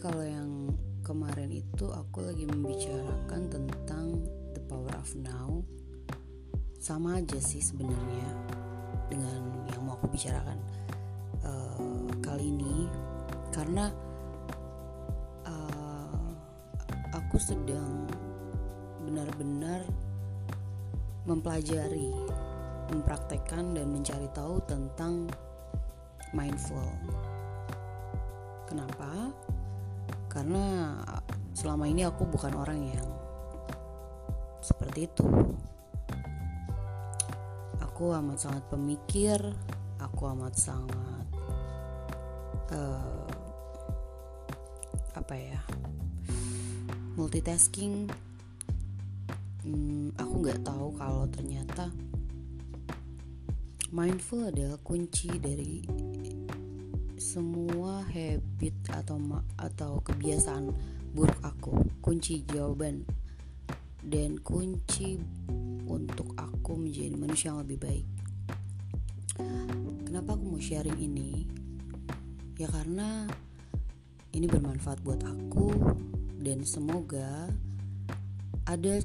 kalau yang kemarin itu aku lagi membicarakan tentang the power of now. Sama aja sih sebenarnya dengan yang mau aku bicarakan uh, kali ini karena uh, aku sedang benar-benar mempelajari, mempraktekkan dan mencari tahu tentang mindful. Kenapa? Karena selama ini aku bukan orang yang seperti itu. Aku amat sangat pemikir, aku amat sangat uh, apa ya multitasking hmm, aku nggak tahu kalau ternyata mindful adalah kunci dari semua habit atau atau kebiasaan buruk aku. Kunci jawaban dan kunci untuk aku menjadi manusia yang lebih baik. Kenapa aku mau sharing ini? Ya karena ini bermanfaat buat aku dan semoga ada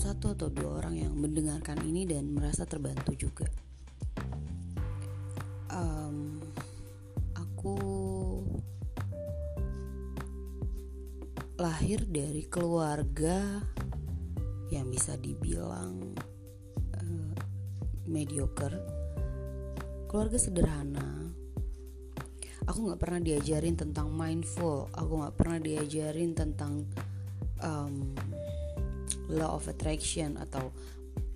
satu atau dua orang yang mendengarkan ini dan merasa terbantu juga. Lahir dari keluarga yang bisa dibilang uh, mediocre, keluarga sederhana. Aku nggak pernah diajarin tentang mindful, aku nggak pernah diajarin tentang um, law of attraction atau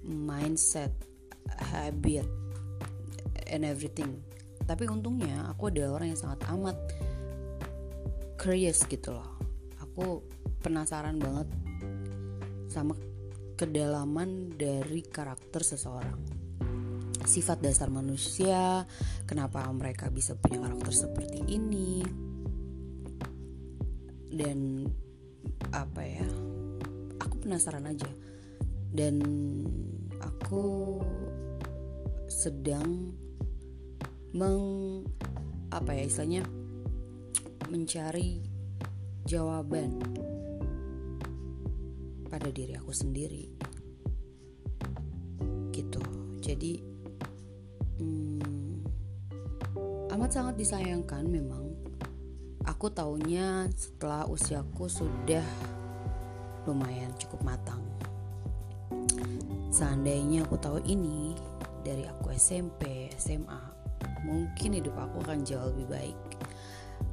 mindset, habit, and everything. Tapi untungnya aku adalah orang yang sangat amat curious gitu loh. Aku penasaran banget sama kedalaman dari karakter seseorang. Sifat dasar manusia, kenapa mereka bisa punya karakter seperti ini. Dan apa ya? penasaran aja dan aku sedang meng apa ya istilahnya mencari jawaban pada diri aku sendiri gitu jadi hmm, amat sangat disayangkan memang aku taunya setelah usiaku sudah lumayan cukup matang. Seandainya aku tahu ini dari aku SMP, SMA, mungkin hidup aku akan jauh lebih baik.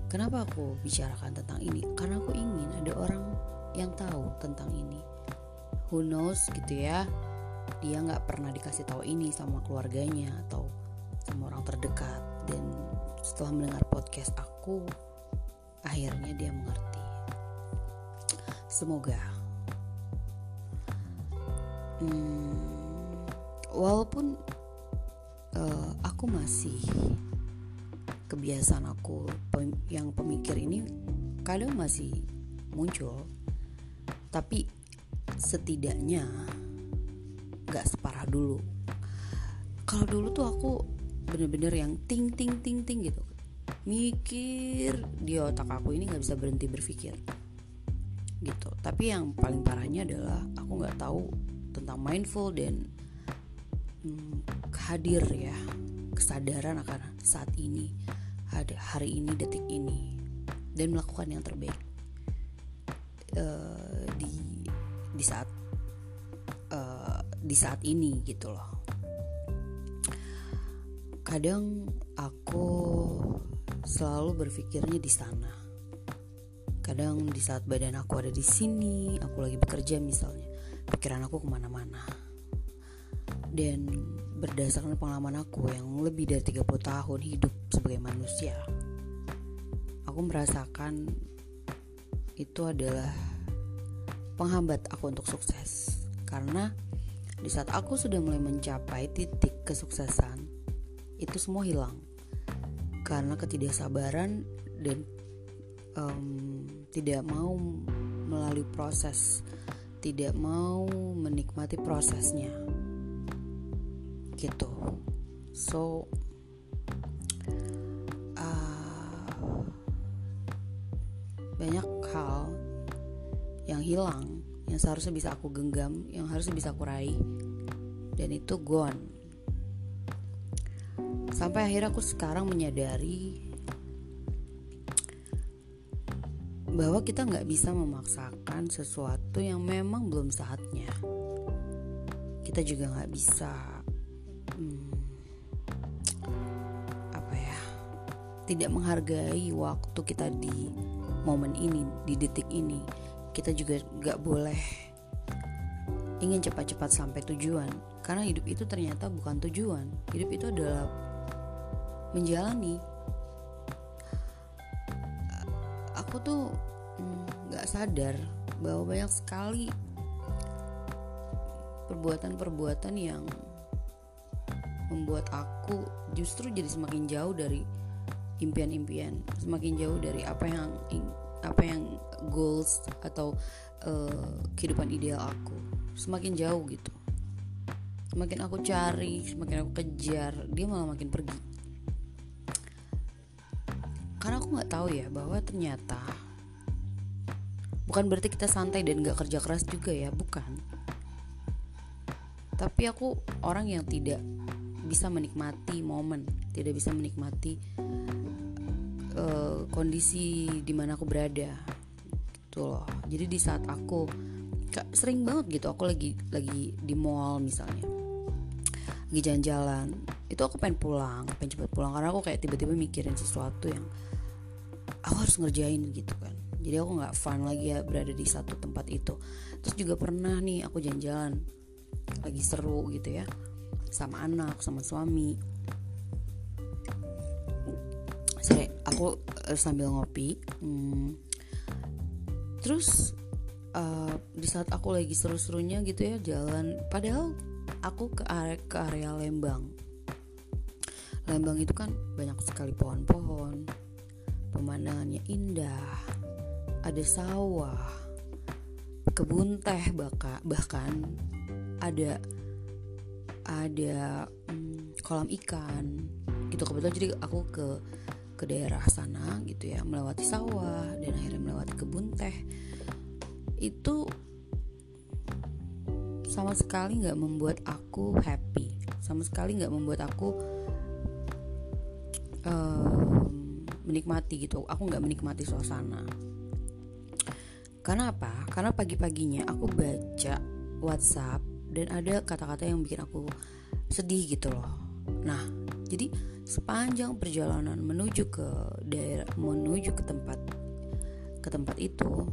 Kenapa aku bicarakan tentang ini? Karena aku ingin ada orang yang tahu tentang ini. Who knows gitu ya? Dia nggak pernah dikasih tahu ini sama keluarganya atau sama orang terdekat. Dan setelah mendengar podcast aku, akhirnya dia mengerti. Semoga hmm, walaupun uh, aku masih kebiasaan aku yang pemikir ini kadang masih muncul tapi setidaknya gak separah dulu. Kalau dulu tuh aku bener-bener yang ting ting ting ting gitu. Mikir di otak aku ini nggak bisa berhenti berpikir gitu. Tapi yang paling parahnya adalah aku nggak tahu tentang mindful dan hmm, hadir ya kesadaran akan saat ini hari ini detik ini dan melakukan yang terbaik. Uh, di di saat uh, di saat ini gitu loh. Kadang aku selalu berpikirnya di sana. Kadang di saat badan aku ada di sini aku lagi bekerja misalnya pikiran aku ke mana-mana. Dan berdasarkan pengalaman aku yang lebih dari 30 tahun hidup sebagai manusia aku merasakan itu adalah penghambat aku untuk sukses. Karena di saat aku sudah mulai mencapai titik kesuksesan itu semua hilang. Karena ketidaksabaran dan um, tidak mau melalui proses tidak mau menikmati prosesnya. Gitu. So uh, banyak hal yang hilang yang seharusnya bisa aku genggam yang harusnya bisa aku raih dan itu gone sampai akhirnya aku sekarang menyadari bahwa kita nggak bisa memaksakan sesuatu yang memang belum saatnya. Kita juga nggak bisa hmm, apa ya, tidak menghargai waktu kita di momen ini, di detik ini. Kita juga nggak boleh ingin cepat-cepat sampai tujuan, karena hidup itu ternyata bukan tujuan. Hidup itu adalah menjalani aku tuh nggak hmm, sadar bahwa banyak sekali perbuatan-perbuatan yang membuat aku justru jadi semakin jauh dari impian-impian, semakin jauh dari apa yang apa yang goals atau uh, kehidupan ideal aku, semakin jauh gitu. Semakin aku cari, semakin aku kejar, dia malah makin pergi. Karena aku nggak tahu ya bahwa ternyata bukan berarti kita santai dan gak kerja keras juga ya bukan tapi aku orang yang tidak bisa menikmati momen tidak bisa menikmati uh, kondisi di mana aku berada gitu loh. Jadi di saat aku sering banget gitu aku lagi lagi di mall misalnya lagi jalan-jalan itu aku pengen pulang pengen cepet pulang karena aku kayak tiba-tiba mikirin sesuatu yang aku harus ngerjain gitu kan. Jadi aku nggak fun lagi ya berada di satu tempat itu. Terus juga pernah nih aku jalan-jalan lagi seru gitu ya sama anak sama suami aku uh, sambil ngopi. Hmm, terus uh, di saat aku lagi seru-serunya gitu ya jalan. Padahal aku ke area ke area Lembang. Lembang itu kan banyak sekali pohon-pohon. Pemandangannya indah. Ada sawah, kebun teh bahkan bahkan ada ada hmm, kolam ikan. Gitu kebetulan jadi aku ke ke daerah sana gitu ya melewati sawah dan akhirnya melewati kebun teh itu sama sekali nggak membuat aku happy sama sekali nggak membuat aku um, menikmati gitu aku nggak menikmati suasana karena apa? Karena pagi-paginya aku baca WhatsApp dan ada kata-kata yang bikin aku sedih gitu loh. Nah, jadi sepanjang perjalanan menuju ke daerah menuju ke tempat ke tempat itu,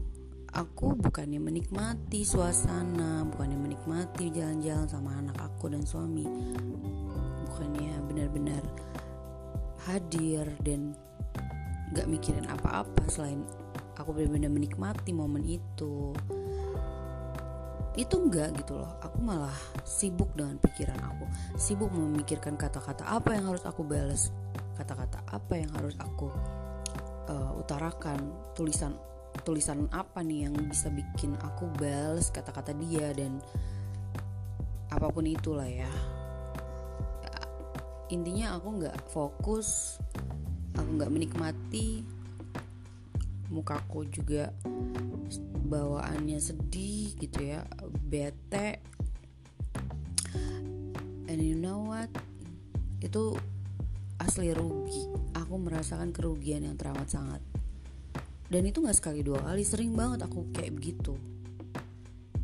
aku bukannya menikmati suasana, bukannya menikmati jalan-jalan sama anak aku dan suami. Bukannya benar-benar hadir dan gak mikirin apa-apa selain aku benar-benar menikmati momen itu itu enggak gitu loh. Aku malah sibuk dengan pikiran aku. Sibuk memikirkan kata-kata apa yang harus aku balas kata-kata apa yang harus aku uh, utarakan tulisan tulisan apa nih yang bisa bikin aku balas kata-kata dia dan apa pun itulah ya. Intinya aku nggak fokus aku nggak menikmati mukaku juga bawaannya sedih gitu ya bete. And you know what? Itu asli rugi. Aku merasakan kerugian yang teramat sangat. Dan itu nggak sekali dua kali sering banget aku kayak begitu.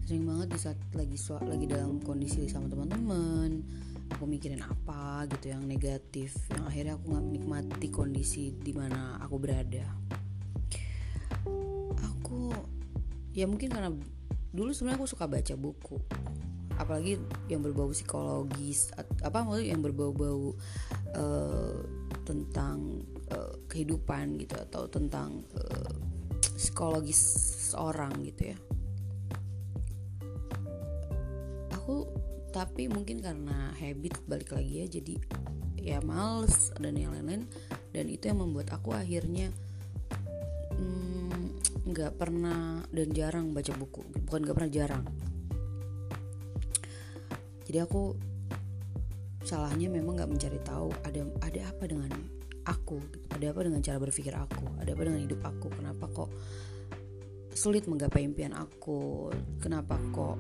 Sering banget di saat lagi lagi dalam kondisi sama teman-teman aku mikirin apa gitu yang negatif yang akhirnya aku nggak menikmati kondisi di mana aku berada. Ya mungkin karena dulu sebenarnya aku suka baca buku. Apalagi yang berbau psikologis apa maksudnya yang berbau-bau uh, tentang uh, kehidupan gitu atau tentang uh, psikologis seorang gitu ya. Aku tapi mungkin karena habit balik lagi ya jadi ya males dan yang lain-lain. Dan itu yang membuat aku akhirnya mm, nggak pernah dan jarang baca buku. Bukan nggak pernah jarang. Jadi aku salahnya memang nggak mencari tahu ada ada apa dengan aku ada apa dengan cara berpikir aku? Ada apa dengan hidup aku? Kenapa kok sulit menggapai impian aku? Kenapa kok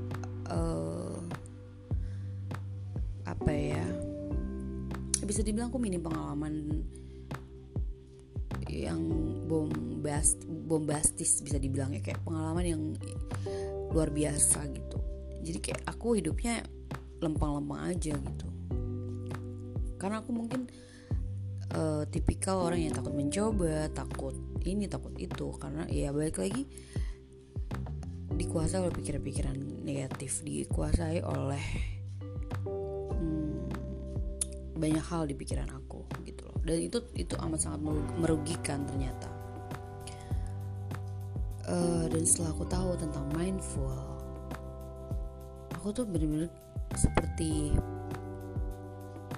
uh, apa ya bisa dibilang aku minim pengalaman yang bombast bombastis bisa dibilang ya kayak pengalaman yang luar biasa gitu. Jadi kayak aku hidupnya lempeng-lempeng aja gitu. Karena aku mungkin uh, tipikal orang yang takut mencoba takut ini takut itu. Karena ya balik lagi dikuasai oleh pikiran-pikiran negatif dikuasai oleh hmm, banyak hal di pikiran aku dan itu itu amat sangat merugikan ternyata. Uh, dan setelah aku tahu tentang mindful aku tuh bener-bener seperti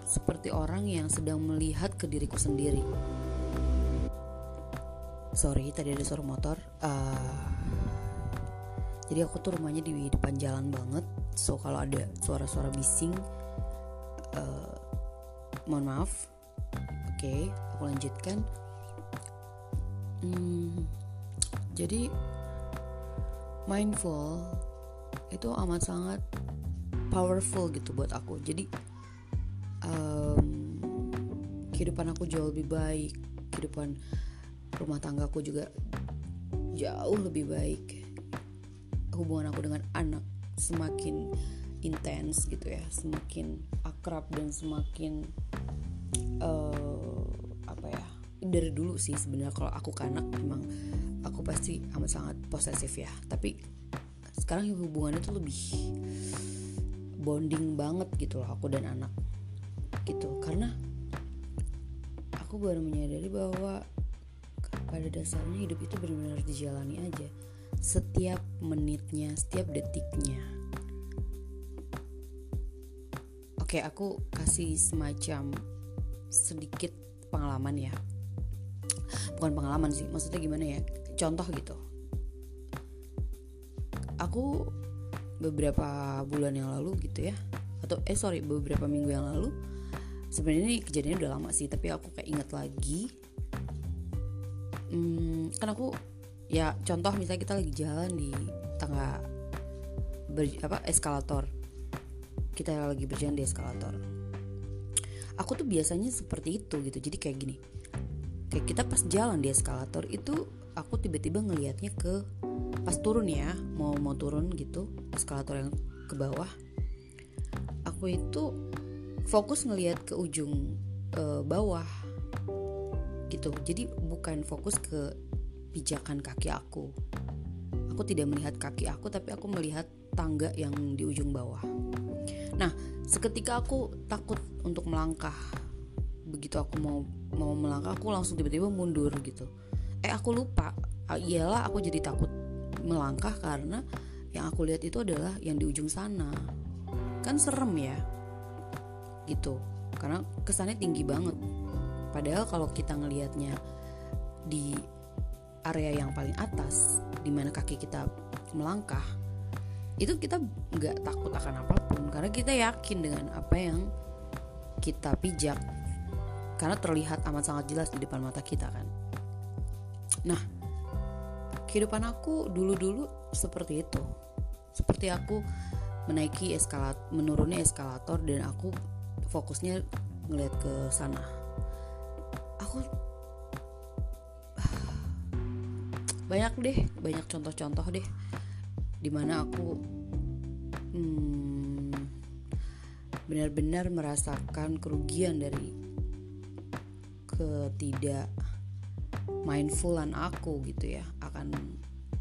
seperti orang yang sedang melihat ke diriku sendiri. Sorry tadi ada suara motor. Uh, jadi aku tuh rumahnya di depan jalan banget. So kalau ada suara-suara bising uh, mohon maaf okay, aku lanjutkan. Hmm, jadi mindful itu amat sangat powerful gitu buat aku. Jadi um, kehidupan aku jauh lebih baik kehidupan rumah tanggaku juga jauh lebih baik. Hubungan aku dengan anak semakin intens gitu ya semakin akrab dan semakin uh, dari dulu sih sebenarnya kalau aku ke anak memang aku pasti amat sangat posesif ya tapi sekarang hubungannya tuh lebih bonding banget gitu loh aku dan anak gitu karena aku baru menyadari bahwa pada dasarnya hidup itu benar-benar dijalani aja setiap menitnya, setiap detiknya. Oke, aku kasih semacam sedikit pengalaman ya. Bukan pengalaman sih, maksudnya gimana ya? Contoh gitu. Aku beberapa bulan yang lalu gitu ya, atau eh sorry beberapa minggu yang lalu. Sebenarnya ini kejadiannya udah lama sih, tapi aku kayak inget lagi. Hmm, kan aku ya contoh misalnya kita lagi jalan di tangga ber, apa eskalator kita lagi berjalan di eskalator aku tuh biasanya seperti itu gitu jadi kayak gini kayak kita pas jalan di eskalator itu aku tiba-tiba ngelihatnya ke pas turun ya mau mau turun gitu eskalator yang ke bawah aku itu fokus ngelihat ke ujung uh, bawah gitu jadi bukan fokus ke pijakan kaki aku. Aku tidak melihat kaki aku, tapi aku melihat tangga yang di ujung bawah. Nah, seketika aku takut untuk melangkah. Begitu aku mau mau melangkah, aku langsung tiba-tiba mundur gitu. Eh, aku lupa. Ah, iyalah, aku jadi takut melangkah karena yang aku lihat itu adalah yang di ujung sana. Kan serem ya. Gitu. Karena kesannya tinggi banget. Padahal kalau kita ngelihatnya di area yang paling atas di mana kaki kita melangkah itu kita nggak takut akan apa pun karena kita yakin dengan apa yang kita pijak karena terlihat amat sangat jelas di depan mata kita kan. Nah kehidupan aku dulu-dulu seperti itu. Seperti aku menaiki eskalator menuruni eskalator dan aku fokusnya ngeliat ke sana. Aku banyak deh banyak contoh-contoh deh di mana aku hmm, benar-benar merasakan kerugian dari ketidak mindfulan aku gitu ya akan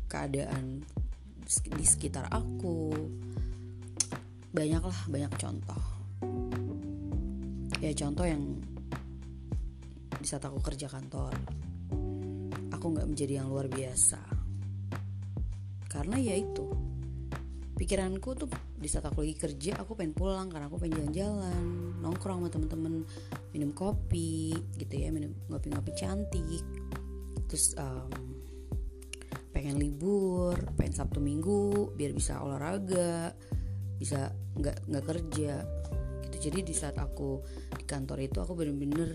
keadaan di sekitar aku. Banyaklah banyak contoh. Ya contoh yang di saat aku kerja kantor. Aku nggak menjadi yang luar biasa. Karena ya itu pikiranku tuh di saat aku lagi kerja aku pengen pulang karena aku pengen jalan-jalan nongkrong sama temen-temen minum kopi gitu ya minum ngopi-ngopi cantik. Terus um, pengen libur pengen sabtu minggu biar bisa olahraga bisa nggak nggak kerja gitu. Jadi di saat aku di kantor itu aku bener-bener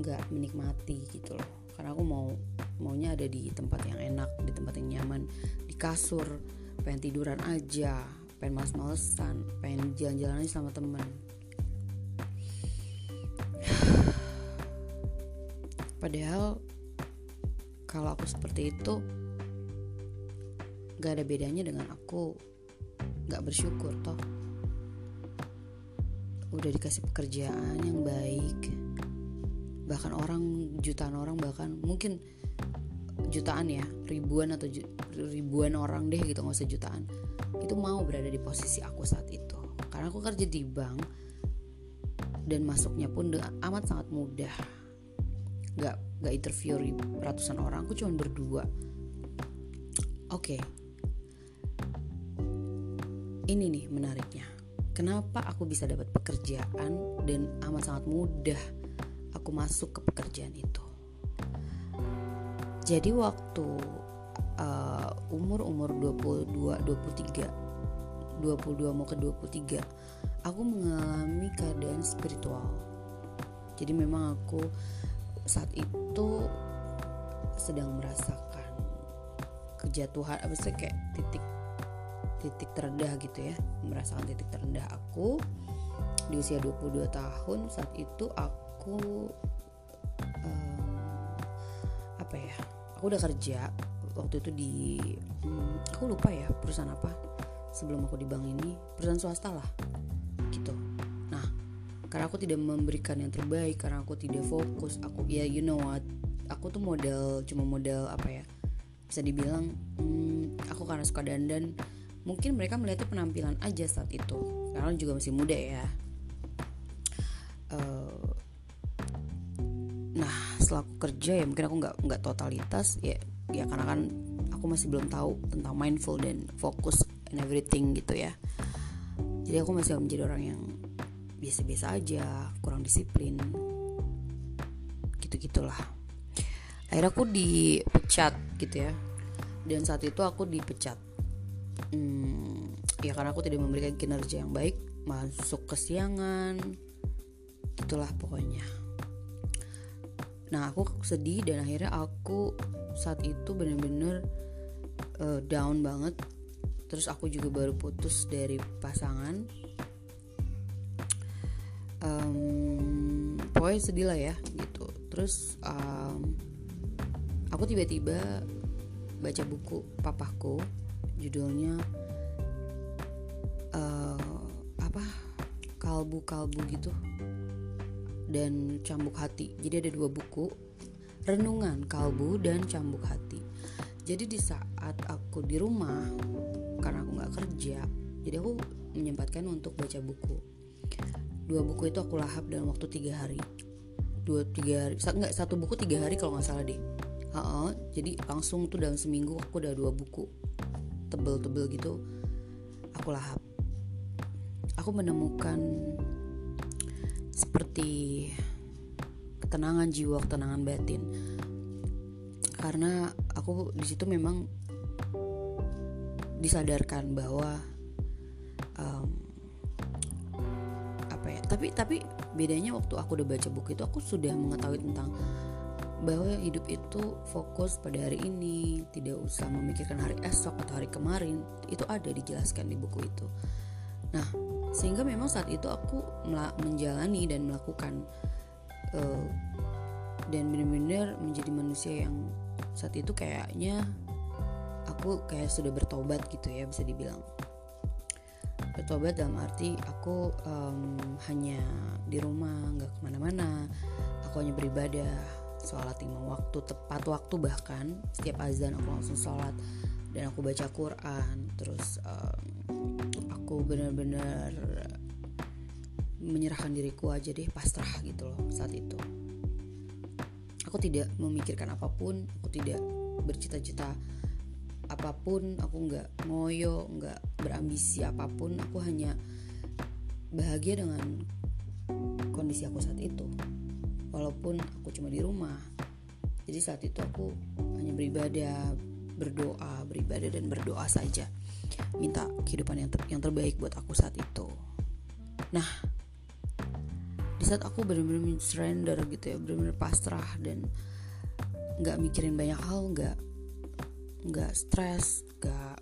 nggak menikmati gitu loh. Karena aku mau maunya ada di tempat yang enak di tempat yang nyaman di kasur. Pengen tiduran aja pengen males-malesan pengen jalan-jalan sama temen padahal kalau aku seperti itu gak ada bedanya dengan aku gak bersyukur toh. Udah dikasih pekerjaan yang baik. Bahkan orang jutaan orang bahkan mungkin jutaan ya ribuan atau ribuan orang deh gitu nggak usah jutaan itu mau berada di posisi aku saat itu. Karena aku kerja di bank dan masuknya pun amat sangat mudah nggak nggak interview ratusan orang aku cuma berdua. Oke. Okay. ini nih menariknya. Kenapa aku bisa dapat pekerjaan dan amat sangat mudah aku masuk ke pekerjaan itu? Jadi waktu uh, umur umur 22 23 22 mau ke 23 aku mengalami keadaan spiritual. Jadi memang aku saat itu sedang merasakan kejatuhan apa sih kayak titik titik terendah gitu ya. Merasakan titik terendah aku di usia 22 tahun. Saat itu aku um, apa ya aku udah kerja waktu itu di hmm, aku lupa ya perusahaan apa sebelum aku di bank ini. Perusahaan swasta lah karena aku tidak memberikan yang terbaik karena aku tidak fokus. Aku ya you know what? Aku tuh model cuma model apa ya bisa dibilang hmm, aku karena suka dandan. Mungkin mereka melihatnya penampilan aja saat itu. Karena juga masih muda ya. Uh, nah setelah aku kerja ya mungkin aku nggak nggak totalitas ya ya karena kan aku masih belum tahu tentang mindful dan fokus and everything gitu ya. Jadi aku masih menjadi orang yang biasa-biasa aja kurang disiplin. Gitu gitulah akhirnya aku dipecat gitu ya. Dan saat itu aku dipecat. Hmm, ya karena aku tidak memberikan kinerja yang baik masuk kesiangan gitulah pokoknya. Nah aku sedih dan akhirnya aku saat itu bener-bener uh, down banget. Terus aku juga baru putus dari pasangan um, pokoknya sedih lah ya gitu terus um, aku tiba-tiba baca buku papaku judulnya uh, apa kalbu-kalbu gitu dan Cambuk Hati. Jadi ada dua buku, Renungan Kalbu dan Cambuk Hati. Jadi di saat aku di rumah karena aku nggak kerja, jadi aku menyempatkan untuk baca buku. Dua buku itu aku lahap dalam waktu tiga hari. Dua tiga hari, nggak satu buku tiga hari kalau nggak salah deh. Uh -uh, jadi langsung tuh dalam seminggu aku udah dua buku tebel-tebel gitu aku lahap. Aku menemukan seperti ketenangan jiwa, ketenangan batin. Karena aku di situ memang disadarkan bahwa um? Tapi tapi bedanya waktu aku udah baca buku itu aku sudah mengetahui tentang bahwa hidup itu fokus pada hari ini, tidak usah memikirkan hari esok atau hari kemarin. Itu ada dijelaskan di buku itu. Nah, sehingga memang saat itu aku menjalani dan melakukan uh, dan benar-benar menjadi manusia yang saat itu kayaknya aku kayak sudah bertobat gitu ya bisa dibilang bertobat dalam arti aku um, hanya di rumah nggak ke mana-mana. Aku hanya beribadah sholat lima waktu tepat waktu bahkan. Setiap azan aku langsung sholat dan aku baca Quran. Terus um, aku benar-benar menyerahkan diriku aja deh pasrah gitu loh saat itu. Aku tidak memikirkan apa pun aku tidak bercita-cita apa pun aku nggak ngoyo nggak berambisi apa pun aku hanya bahagia dengan kondisi aku saat itu. Walaupun aku cuma di rumah. Jadi saat itu aku hanya beribadah berdoa beribadah dan berdoa saja. Minta kehidupan yang ter yang terbaik buat aku saat itu. Nah di saat aku benar-benar surrender gitu ya benar-benar pasrah dan nggak mikirin banyak hal nggak nggak stres nggak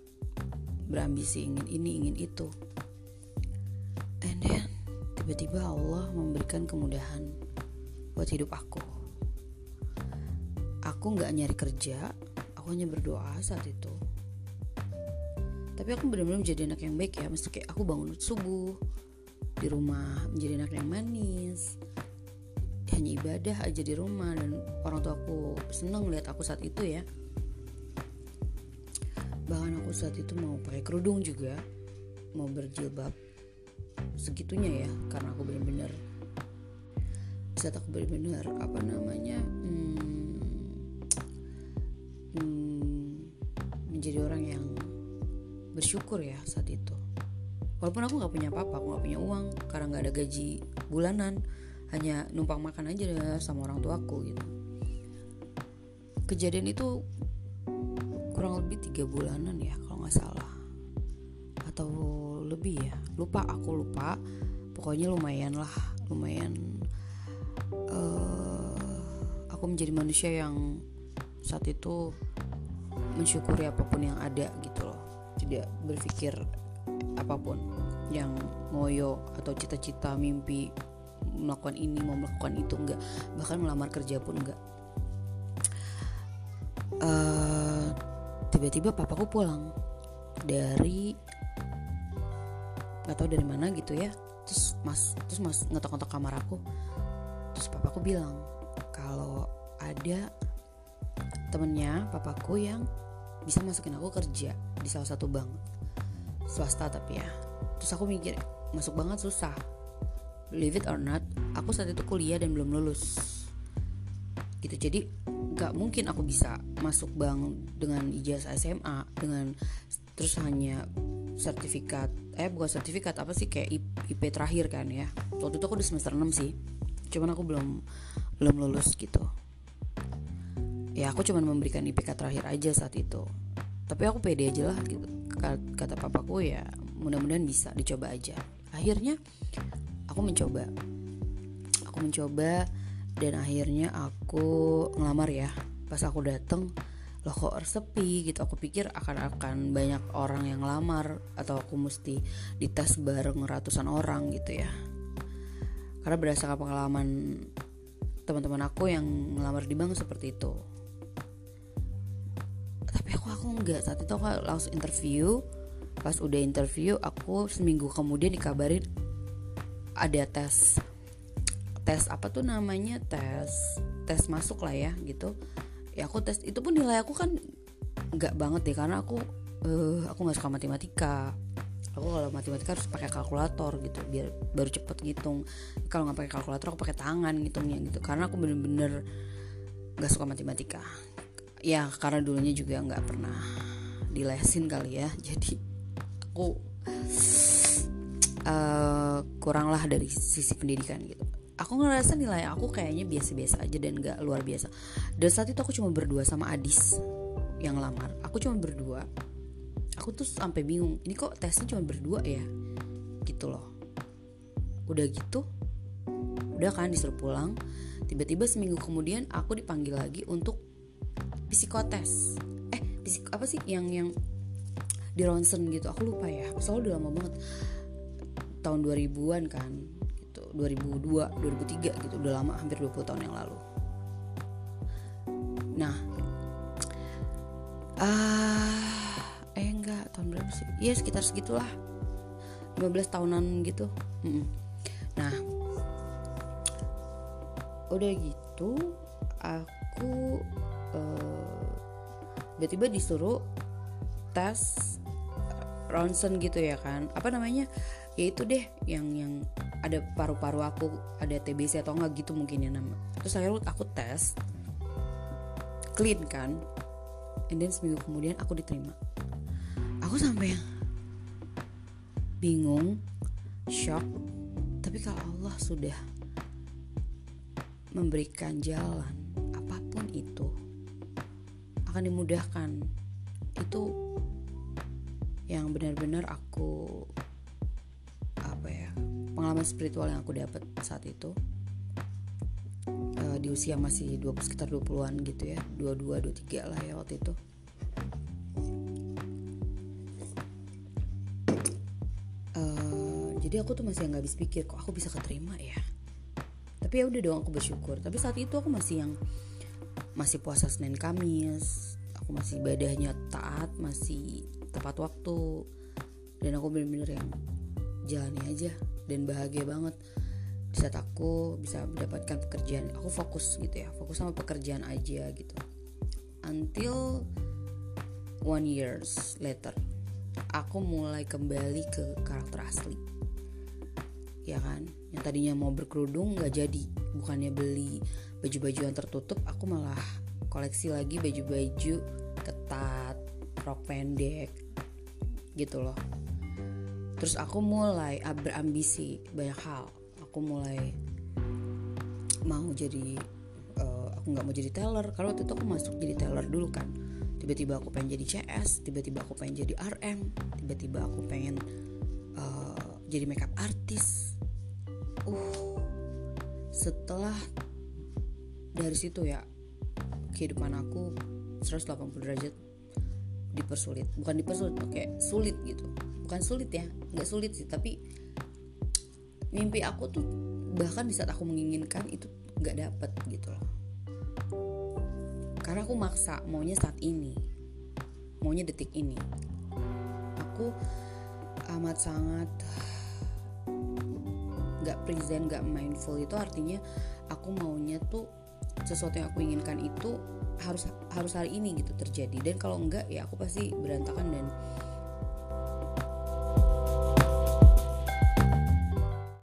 berambisi ingin ini ingin itu. And then tiba-tiba Allah memberikan kemudahan buat hidup aku. Aku nggak nyari kerja aku hanya berdoa saat itu. Tapi aku benar-benar menjadi anak yang baik ya kayak aku bangun subuh di rumah menjadi anak yang manis hanya ibadah aja di rumah dan orang tua aku seneng lihat aku saat itu ya bahkan aku saat itu mau pakai kerudung juga mau berjilbab segitunya ya karena aku benar-benar saat aku benar-benar apa namanya hmm, hmm, menjadi orang yang bersyukur ya saat itu. Walaupun aku nggak punya apa-apa aku nggak punya uang karena nggak ada gaji bulanan hanya numpang makan aja deh sama orang tuaku gitu. Kejadian itu kurang lebih tiga bulanan ya kalau nggak salah. Atau lebih ya lupa aku lupa. Pokoknya lumayan lah lumayan uh, aku menjadi manusia yang saat itu mensyukuri apa pun yang ada gitu loh. Tidak berpikir apa pun yang ngoyo atau cita-cita mimpi melakukan ini mau melakukan itu enggak bahkan melamar kerja pun enggak uh, tiba-tiba papaku pulang dari nggak tahu dari mana gitu ya. Terus mas terus mas ngetok-ngetok kamar aku. Terus papaku bilang kalau ada temennya papaku yang bisa masukin aku kerja di salah satu bank swasta tapi ya. Terus aku mikir masuk banget susah. Believe it or not aku saat itu kuliah dan belum lulus. Gitu. Jadi nggak mungkin aku bisa masuk bank dengan ijazah SMA dengan terus hanya sertifikat eh bukan sertifikat apa sih kayak IP terakhir kan ya. Waktu itu aku di semester 6 sih cuman aku belum belum lulus gitu. Ya aku cuman memberikan IPK terakhir aja saat itu. Tapi aku pede aja lah gitu. Kata papaku ya mudah-mudahan bisa dicoba aja. Akhirnya aku mencoba. Aku mencoba dan akhirnya aku ngelamar ya. Pas aku dateng loh kok sepi? Gitu. Aku pikir akan akan banyak orang yang ngelamar atau aku mesti dites bareng ratusan orang gitu ya. Karena berdasarkan pengalaman teman-teman aku yang ngelamar di bank seperti itu. Tapi aku aku nggak. Saat itu aku langsung interview. Pas udah interview aku seminggu kemudian dikabarin ada tes tes apa tuh namanya? Tes tes masuk lah ya gitu. Ya aku tes itu pun nilai aku kan nggak banget deh karena aku uh, aku nggak suka matematika. Aku kalau matematika harus pakai kalkulator gitu biar baru cepet ngitung. Kalau nggak pakai kalkulator aku pakai tangan ngitungnya gitu. Karena aku bener-bener nggak suka matematika. Ya karena dulunya juga nggak pernah dilesin kali ya. Jadi aku uh, kurang lah dari sisi pendidikan gitu aku ngerasa nilai aku kayaknya biasa-biasa aja dan gak luar biasa. Dan saat itu aku cuma berdua sama Adis yang lamar. Aku cuma berdua. Aku tuh sampai bingung ini kok tesnya cuma berdua ya? Gitu loh. Udah gitu udah kan disuruh pulang. Tiba-tiba seminggu kemudian aku dipanggil lagi untuk psikotes. Eh psik apa sih yang yang di ronsen gitu. Aku lupa ya soalnya udah lama banget. Tahun 2000-an kan 2002 2003 gitu. Udah lama hampir 20 tahun yang lalu. Nah ah uh, eh enggak tahun berapa sih? Ya sekitar segitulah. 15 tahunan gitu. Mm nah udah gitu aku uh, tiba-tiba disuruh tes ronsen gitu ya kan. Apa namanya ya itu deh yang yang ada paru-paru aku ada TBC atau enggak gitu mungkin ya nama. Terus akhirnya aku tes clean kan and then seminggu kemudian aku diterima. Aku sampai bingung shock tapi kalau Allah sudah memberikan jalan apa pun itu akan dimudahkan. Itu yang benar-benar aku pengalaman spiritual yang aku dapat saat itu uh, di usia masih 20 sekitar 20-an gitu ya 22 23 lah ya waktu itu. Uh, jadi aku tuh masih nggak habis pikir kok aku bisa keterima ya? Tapi ya udah dong aku bersyukur. Tapi saat itu aku masih yang masih puasa Senin Kamis. Aku masih ibadahnya taat masih tepat waktu. Dan aku bener-bener yang jalani aja dan bahagia banget. Di saat aku bisa mendapatkan pekerjaan. Aku fokus gitu ya fokus sama pekerjaan aja gitu. Until one years later aku mulai kembali ke karakter asli. Ya kan? Yang tadinya mau berkerudung nggak jadi. Bukannya beli baju-baju yang tertutup aku malah koleksi lagi baju-baju ketat rok pendek gitu loh terus aku mulai berambisi banyak hal. Aku mulai mau jadi uh, aku nggak mau jadi teller. Kalau waktu itu aku masuk jadi teller dulu kan. Tiba-tiba aku pengen jadi CS tiba-tiba aku pengen jadi RM tiba-tiba aku pengen uh, jadi makeup artis. Uh setelah dari situ ya kehidupan aku 180 derajat dipersulit. Bukan dipersulit kayak sulit gitu. Bukan sulit ya nggak sulit sih tapi mimpi aku tuh bahkan di saat aku menginginkan itu nggak dapet gitu loh. Karena aku maksa maunya saat ini. Maunya detik ini. Aku amat sangat nggak present nggak mindful itu artinya aku maunya tuh sesuatu yang aku inginkan itu harus harus hari ini gitu terjadi. Dan kalau enggak ya aku pasti berantakan dan